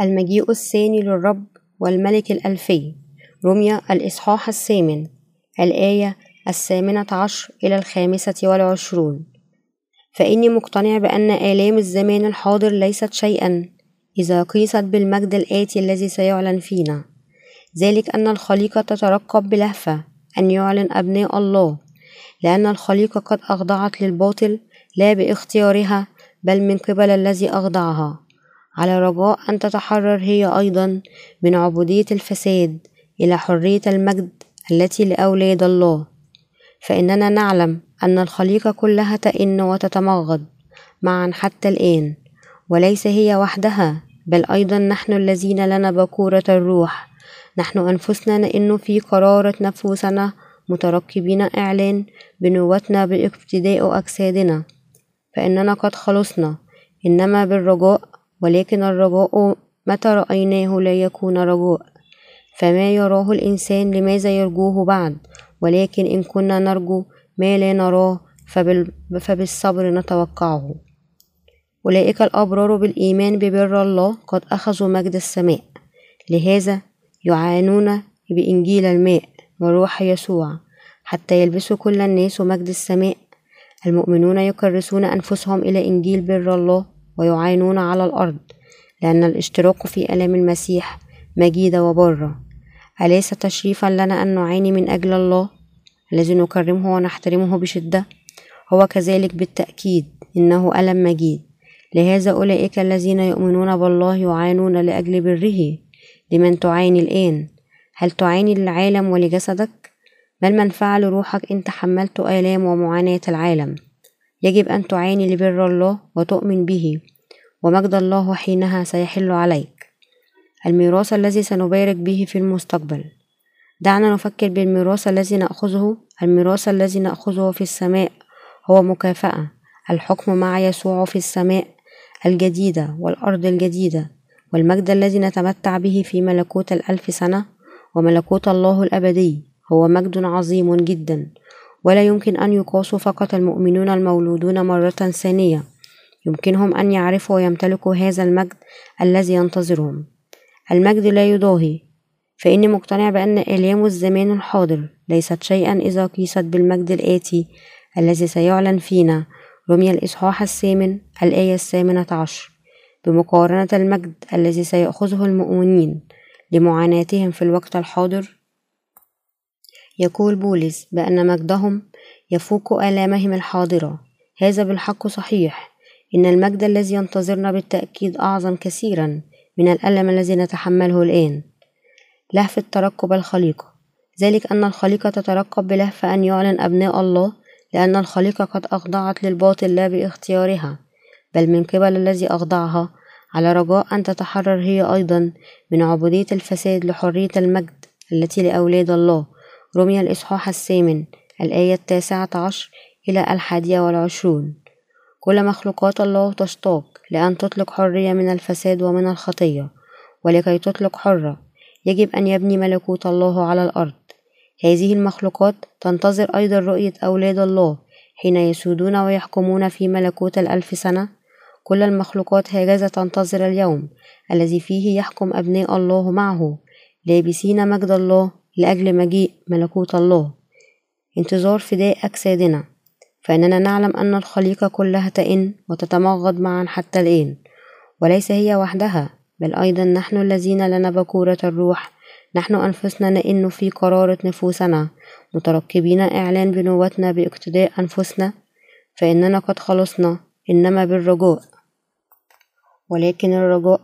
المجيء الثاني للرب والملك الألفي. رمية الإصحاح الثامن. الآية الثامنة عشر إلى الخامسة والعشرون. فإني مقتنع بأن آلام الزمان الحاضر ليست شيئا إذا قيست بالمجد الآتي الذي سيعلن فينا. ذلك أن الخليقة تترقب بلهفة أن يعلن أبناء الله. لأن الخليقة قد أخضعت للباطل لا باختيارها بل من قبل الذي أخضعها. على رجاء أن تتحرر هي أيضا من عبودية الفساد إلى حرية المجد التي لأولاد الله. فإننا نعلم أن الخليقة كلها تئن وتتمغض معا حتى الآن وليس هي وحدها بل أيضا نحن الذين لنا بكورة الروح. نحن أنفسنا نئن في قرارة نفوسنا مترقبين إعلان بنوتنا باقتداء أجسادنا. فإننا قد خلصنا إنما بالرجاء ولكن الرجاء متى رأيناه لا يكون رجاء فما يراه الإنسان لماذا يرجوه بعد؟ ولكن إن كنا نرجو ما لا نراه فبالصبر نتوقعه. أولئك الأبرار بالإيمان ببر الله قد أخذوا مجد السماء. لهذا يعانون بإنجيل الماء وروح يسوع حتى يلبسوا كل الناس مجد السماء. المؤمنون يكرسون أنفسهم إلى إنجيل بر الله ويعانون على الأرض لأن الاشتراك في ألام المسيح مجيدة وبرة. أليس تشريفا لنا أن نعاني من أجل الله الذي نكرمه ونحترمه بشدة؟ هو كذلك بالتأكيد إنه ألم مجيد. لهذا أولئك الذين يؤمنون بالله يعانون لأجل بره. لمن تعاني الآن؟ هل تعاني للعالم ولجسدك؟ ما المنفعة لروحك إن تحملت آلام ومعاناة العالم؟ يجب أن تعاني لبر الله وتؤمن به. ومجد الله حينها سيحل عليك. الميراث الذي سنبارك به في المستقبل. دعنا نفكر بالميراث الذي نأخذه. الميراث الذي نأخذه في السماء هو مكافأة. الحكم مع يسوع في السماء الجديدة والأرض الجديدة. والمجد الذي نتمتع به في ملكوت الألف سنة وملكوت الله الأبدي هو مجد عظيم جدا. ولا يمكن أن يقاس فقط المؤمنون المولودون مرة ثانية. يمكنهم أن يعرفوا ويمتلكوا هذا المجد الذي ينتظرهم. المجد لا يضاهي. فإني مقتنع بأن آلام الزمان الحاضر ليست شيئا إذا قيست بالمجد الآتي الذي سيعلن فينا. رمي الإصحاح الثامن الآية الثامنة عشر. بمقارنة المجد الذي سيأخذه المؤمنين لمعاناتهم في الوقت الحاضر يقول بولس بأن مجدهم يفوق آلامهم الحاضرة. هذا بالحق صحيح. إن المجد الذي ينتظرنا بالتأكيد أعظم كثيرا من الألم الذي نتحمله الآن. لهفة ترقب الخليقة ذلك أن الخليقة تترقب بلهفة أن يعلن أبناء الله لأن الخليقة قد أخضعت للباطل لا باختيارها بل من قبل الذي أخضعها على رجاء أن تتحرر هي أيضا من عبودية الفساد لحرية المجد التي لأولاد الله. رمي الإصحاح الثامن الآية التاسعة عشر إلى الحادية والعشرون. كل مخلوقات الله تشتاق لأن تطلق حرية من الفساد ومن الخطية ولكي تطلق حرة يجب أن يبني ملكوت الله على الأرض. هذه المخلوقات تنتظر أيضا رؤية أولاد الله حين يسودون ويحكمون في ملكوت الألف سنة. كل المخلوقات هكذا تنتظر اليوم الذي فيه يحكم أبناء الله معه لابسين مجد الله لأجل مجيء ملكوت الله. انتظار فداء أجسادنا. فإننا نعلم أن الخليقة كلها تئن وتتمغض معا حتى الآن وليس هي وحدها بل أيضا نحن الذين لنا بكورة الروح نحن أنفسنا نئن في قرارة نفوسنا مترقبين إعلان بنوتنا باقتداء أنفسنا فإننا قد خلصنا إنما بالرجاء ولكن الرجاء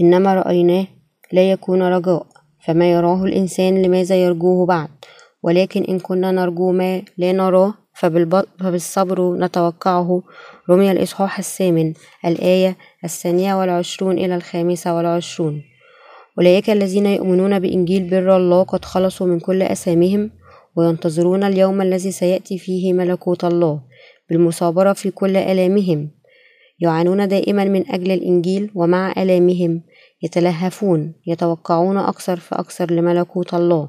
إنما رأيناه لا يكون رجاء فما يراه الإنسان لماذا يرجوه بعد؟ ولكن إن كنا نرجو ما لا نراه فبالصبر نتوقعه. رمي الإصحاح الثامن الآية الثانية والعشرون إلى الخامسة والعشرون. أولئك الذين يؤمنون بإنجيل بر الله قد خلصوا من كل أسامهم وينتظرون اليوم الذي سيأتي فيه ملكوت الله بالمصابرة في كل آلامهم. يعانون دائما من أجل الإنجيل ومع آلامهم. يتلهفون يتوقعون أكثر فأكثر لملكوت الله.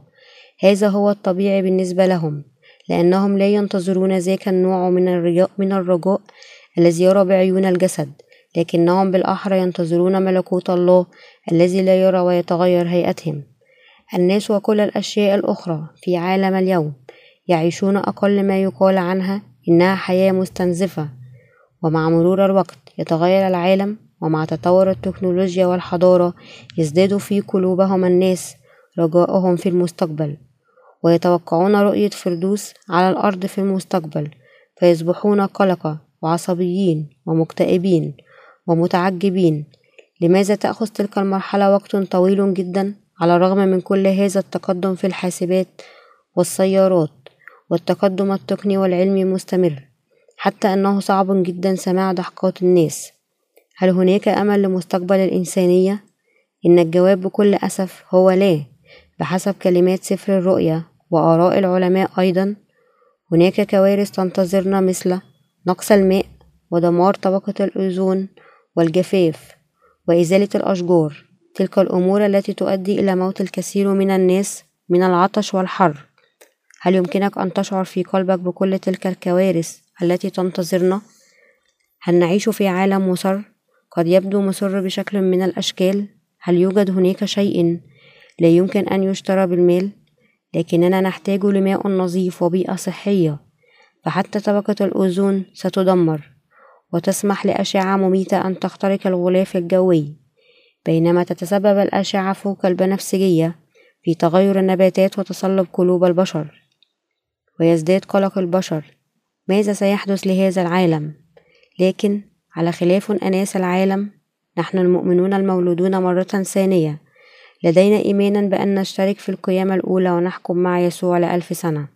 هذا هو الطبيعي بالنسبة لهم. لأنهم لا ينتظرون ذاك النوع من الرجاء, من الرجاء الذي يرى بعيون الجسد لكنهم بالأحرى ينتظرون ملكوت الله الذي لا يرى ويتغير هيئتهم. الناس وكل الأشياء الأخرى في عالم اليوم يعيشون أقل ما يقال عنها إنها حياة مستنزفة. ومع مرور الوقت يتغير العالم ومع تطور التكنولوجيا والحضارة يزداد في قلوبهم الناس رجاءهم في المستقبل. ويتوقعون رؤية فردوس على الأرض في المستقبل فيصبحون قلقة وعصبيين ومكتئبين ومتعجبين لماذا تأخذ تلك المرحلة وقت طويل جدا على الرغم من كل هذا التقدم في الحاسبات والسيارات والتقدم التقني والعلمي مستمر حتى أنه صعب جدا سماع ضحكات الناس هل هناك أمل لمستقبل الإنسانية؟ إن الجواب بكل أسف هو لا بحسب كلمات سفر الرؤيا وآراء العلماء أيضا هناك كوارث تنتظرنا مثل نقص الماء ودمار طبقة الأوزون والجفاف وإزالة الأشجار تلك الأمور التي تؤدي إلى موت الكثير من الناس من العطش والحر هل يمكنك أن تشعر في قلبك بكل تلك الكوارث التي تنتظرنا؟ هل نعيش في عالم مسر؟ قد يبدو مسر بشكل من الأشكال هل يوجد هناك شيء لا يمكن أن يشترى بالمال؟ لكننا نحتاج لماء نظيف وبيئة صحية فحتى طبقة الأوزون ستدمر وتسمح لأشعة مميتة أن تخترق الغلاف الجوي. بينما تتسبب الأشعة فوق البنفسجية في تغير النباتات وتصلب قلوب البشر. ويزداد قلق البشر. ماذا سيحدث لهذا العالم؟ لكن على خلاف أناس العالم نحن المؤمنون المولودون مرة ثانية. لدينا إيمانا بأن نشترك في القيامة الأولى ونحكم مع يسوع لألف سنة.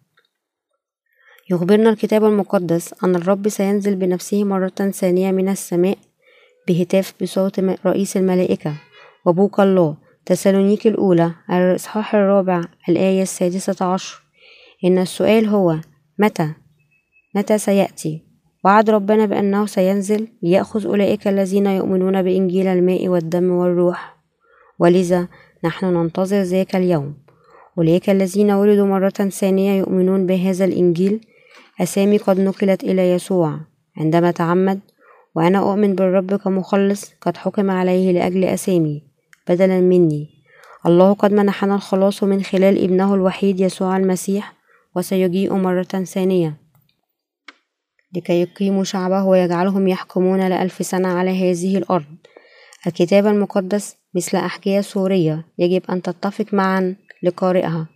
يخبرنا الكتاب المقدس أن الرب سينزل بنفسه مرة ثانية من السماء بهتاف بصوت رئيس الملائكة وبوق الله تسالونيك الأولى الإصحاح الرابع الآية السادسة عشر. إن السؤال هو متى؟ متى سيأتي؟ وعد ربنا بأنه سينزل ليأخذ أولئك الذين يؤمنون بإنجيل الماء والدم والروح. ولذا نحن ننتظر ذاك اليوم. أولئك الذين ولدوا مرة ثانية يؤمنون بهذا الإنجيل. أسامي قد نقلت إلى يسوع. عندما تعمد وأنا أؤمن بالرب كمخلص قد حكم عليه لأجل أسامي بدلا مني. الله قد منحنا الخلاص من خلال ابنه الوحيد يسوع المسيح وسيجيء مرة ثانية. لكي يقيموا شعبه ويجعلهم يحكمون لألف سنة على هذه الأرض. الكتاب المقدس مثل أحكية سورية يجب أن تتفق معا لقارئها.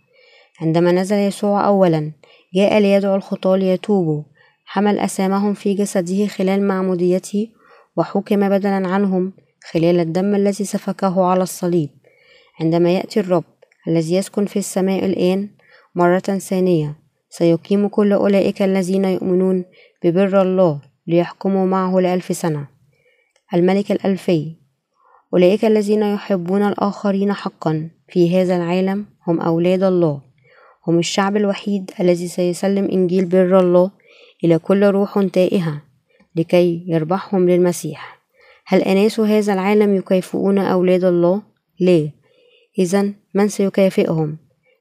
عندما نزل يسوع أولا جاء ليدعو الخطاة ليتوبوا. حمل أسامهم في جسده خلال معموديته وحكم بدلا عنهم خلال الدم الذي سفكه على الصليب. عندما يأتي الرب الذي يسكن في السماء الآن مرة ثانية سيقيم كل أولئك الذين يؤمنون ببر الله ليحكموا معه لألف سنة. الملك الألفي أولئك الذين يحبون الآخرين حقا. في هذا العالم هم أولاد الله. هم الشعب الوحيد الذي سيسلم إنجيل بر الله إلى كل روح تائهة لكي يربحهم للمسيح. هل أناس هذا العالم يكافئون أولاد الله؟ لا. إذا من سيكافئهم؟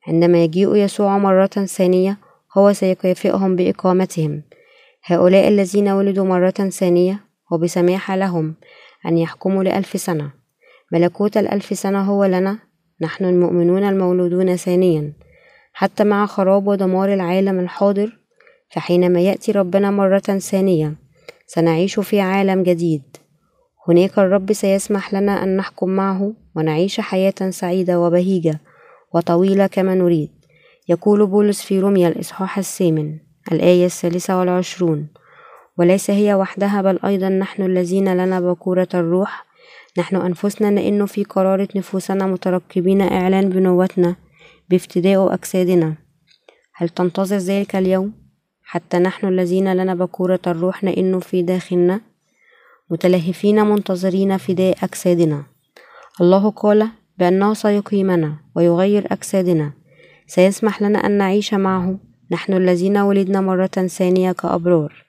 عندما يجيء يسوع مرة ثانية هو سيكافئهم بإقامتهم. هؤلاء الذين ولدوا مرة ثانية وبسماح لهم أن يحكموا لألف سنة. ملكوت الألف سنة هو لنا نحن المؤمنون المولودون ثانيا. حتى مع خراب ودمار العالم الحاضر فحينما يأتي ربنا مرة ثانية سنعيش في عالم جديد. هناك الرب سيسمح لنا أن نحكم معه ونعيش حياة سعيدة وبهيجة وطويلة كما نريد. يقول بولس في روميا الإصحاح الثامن الآية الثالثة والعشرون وليس هي وحدها بل أيضا نحن الذين لنا بكورة الروح نحن أنفسنا لأنه في قرارة نفوسنا مترقبين إعلان بنوتنا بافتداء أجسادنا. هل تنتظر ذلك اليوم؟ حتى نحن الذين لنا بكورة الروح لأنه في داخلنا متلهفين منتظرين فداء أجسادنا. الله قال بأنه سيقيمنا ويغير أجسادنا. سيسمح لنا أن نعيش معه. نحن الذين ولدنا مرة ثانية كأبرار.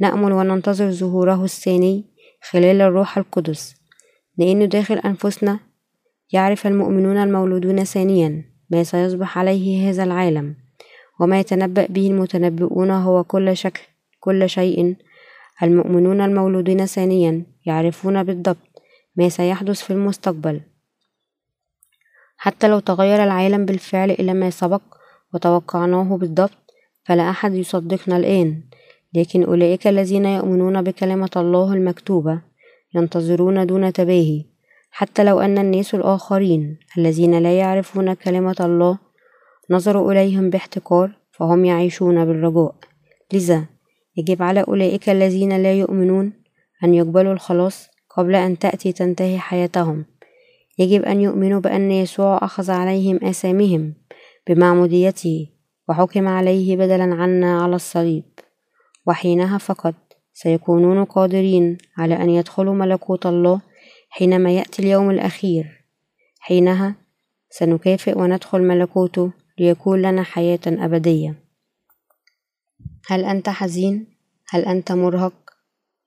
نأمل وننتظر ظهوره الثاني خلال الروح القدس. لأن داخل أنفسنا يعرف المؤمنون المولودون ثانيا ما سيصبح عليه هذا العالم وما يتنبأ به المتنبئون هو كل شكل كل شيء. المؤمنون المولودين ثانيا يعرفون بالضبط ما سيحدث في المستقبل. حتى لو تغير العالم بالفعل إلى ما سبق وتوقعناه بالضبط فلا أحد يصدقنا الآن لكن أولئك الذين يؤمنون بكلمة الله المكتوبة ينتظرون دون تباهي حتى لو أن الناس الآخرين الذين لا يعرفون كلمة الله نظروا إليهم باحتقار فهم يعيشون بالرجاء. لذا يجب على أولئك الذين لا يؤمنون أن يقبلوا الخلاص قبل أن تأتي تنتهي حياتهم. يجب أن يؤمنوا بأن يسوع أخذ عليهم آثامهم بمعموديته وحكم عليه بدلا عنا على الصليب وحينها فقط. سيكونون قادرين على أن يدخلوا ملكوت الله حينما يأتي اليوم الأخير حينها سنكافئ وندخل ملكوته ليكون لنا حياة أبدية هل أنت حزين؟ هل أنت مرهق؟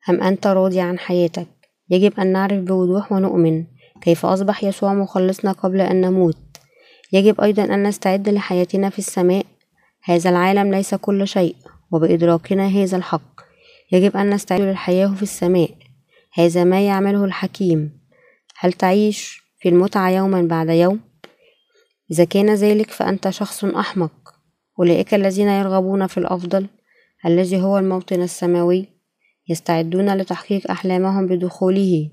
أم أنت راضي عن حياتك؟ يجب أن نعرف بوضوح ونؤمن كيف أصبح يسوع مخلصنا قبل أن نموت يجب أيضا أن نستعد لحياتنا في السماء هذا العالم ليس كل شيء وبإدراكنا هذا الحق يجب أن نستعد للحياة في السماء. هذا ما يعمله الحكيم. هل تعيش في المتعة يوما بعد يوم؟ إذا كان ذلك فأنت شخص أحمق. أولئك الذين يرغبون في الأفضل الذي هو الموطن السماوي يستعدون لتحقيق أحلامهم بدخوله.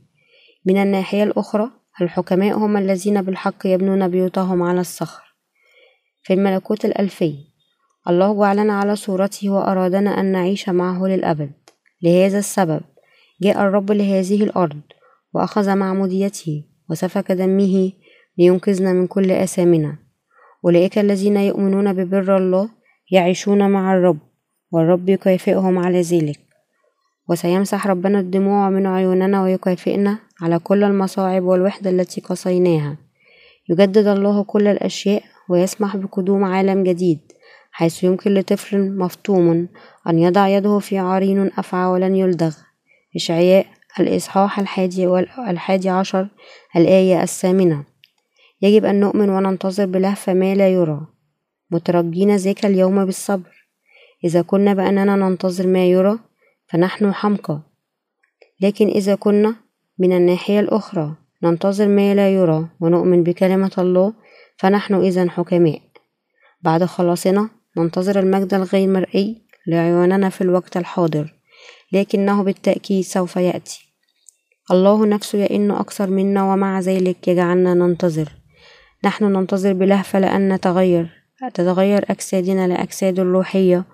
من الناحية الأخرى الحكماء هم الذين بالحق يبنون بيوتهم على الصخر. في الملكوت الألفي الله جعلنا على صورته وأرادنا أن نعيش معه للأبد. لهذا السبب جاء الرب لهذه الأرض وأخذ معموديته وسفك دمه لينقذنا من كل آثامنا. أولئك الذين يؤمنون ببر الله يعيشون مع الرب والرب يكافئهم على ذلك. وسيمسح ربنا الدموع من عيوننا ويكافئنا على كل المصاعب والوحدة التي قصيناها. يجدد الله كل الأشياء ويسمح بقدوم عالم جديد. حيث يمكن لطفل مفطوم أن يضع يده في عرين أفعى ولن يلدغ. إشعياء الإصحاح الحادي عشر الآية الثامنة. يجب أن نؤمن وننتظر بلهفة ما لا يرى. مترجين ذاك اليوم بالصبر. إذا كنا بأننا ننتظر ما يرى فنحن حمقى. لكن إذا كنا من الناحية الأخرى ننتظر ما لا يرى ونؤمن بكلمة الله فنحن إذا حكماء. بعد خلاصنا ننتظر المجد الغير مرئي لعيوننا في الوقت الحاضر لكنه بالتأكيد سوف يأتي. الله نفسه يئن أكثر منا ومع ذلك يجعلنا ننتظر. نحن ننتظر بلهفة لأن نتغير تتغير أجسادنا لأجساد الروحية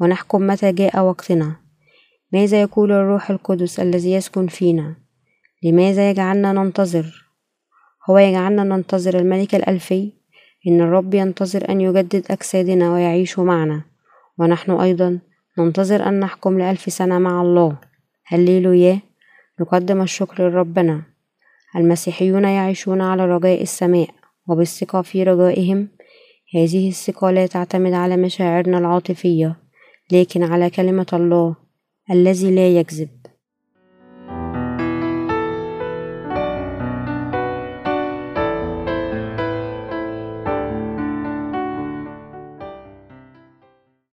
ونحكم متى جاء وقتنا. ماذا يقول الروح القدس الذي يسكن فينا؟ لماذا يجعلنا ننتظر؟ هو يجعلنا ننتظر الملك الألفي إن الرب ينتظر أن يجدد أجسادنا ويعيش معنا. ونحن أيضا ننتظر أن نحكم لألف سنة مع الله. هللويا. نقدم الشكر لربنا. المسيحيون يعيشون على رجاء السماء وبالثقة في رجائهم. هذه الثقة لا تعتمد على مشاعرنا العاطفية لكن على كلمة الله الذي لا يكذب.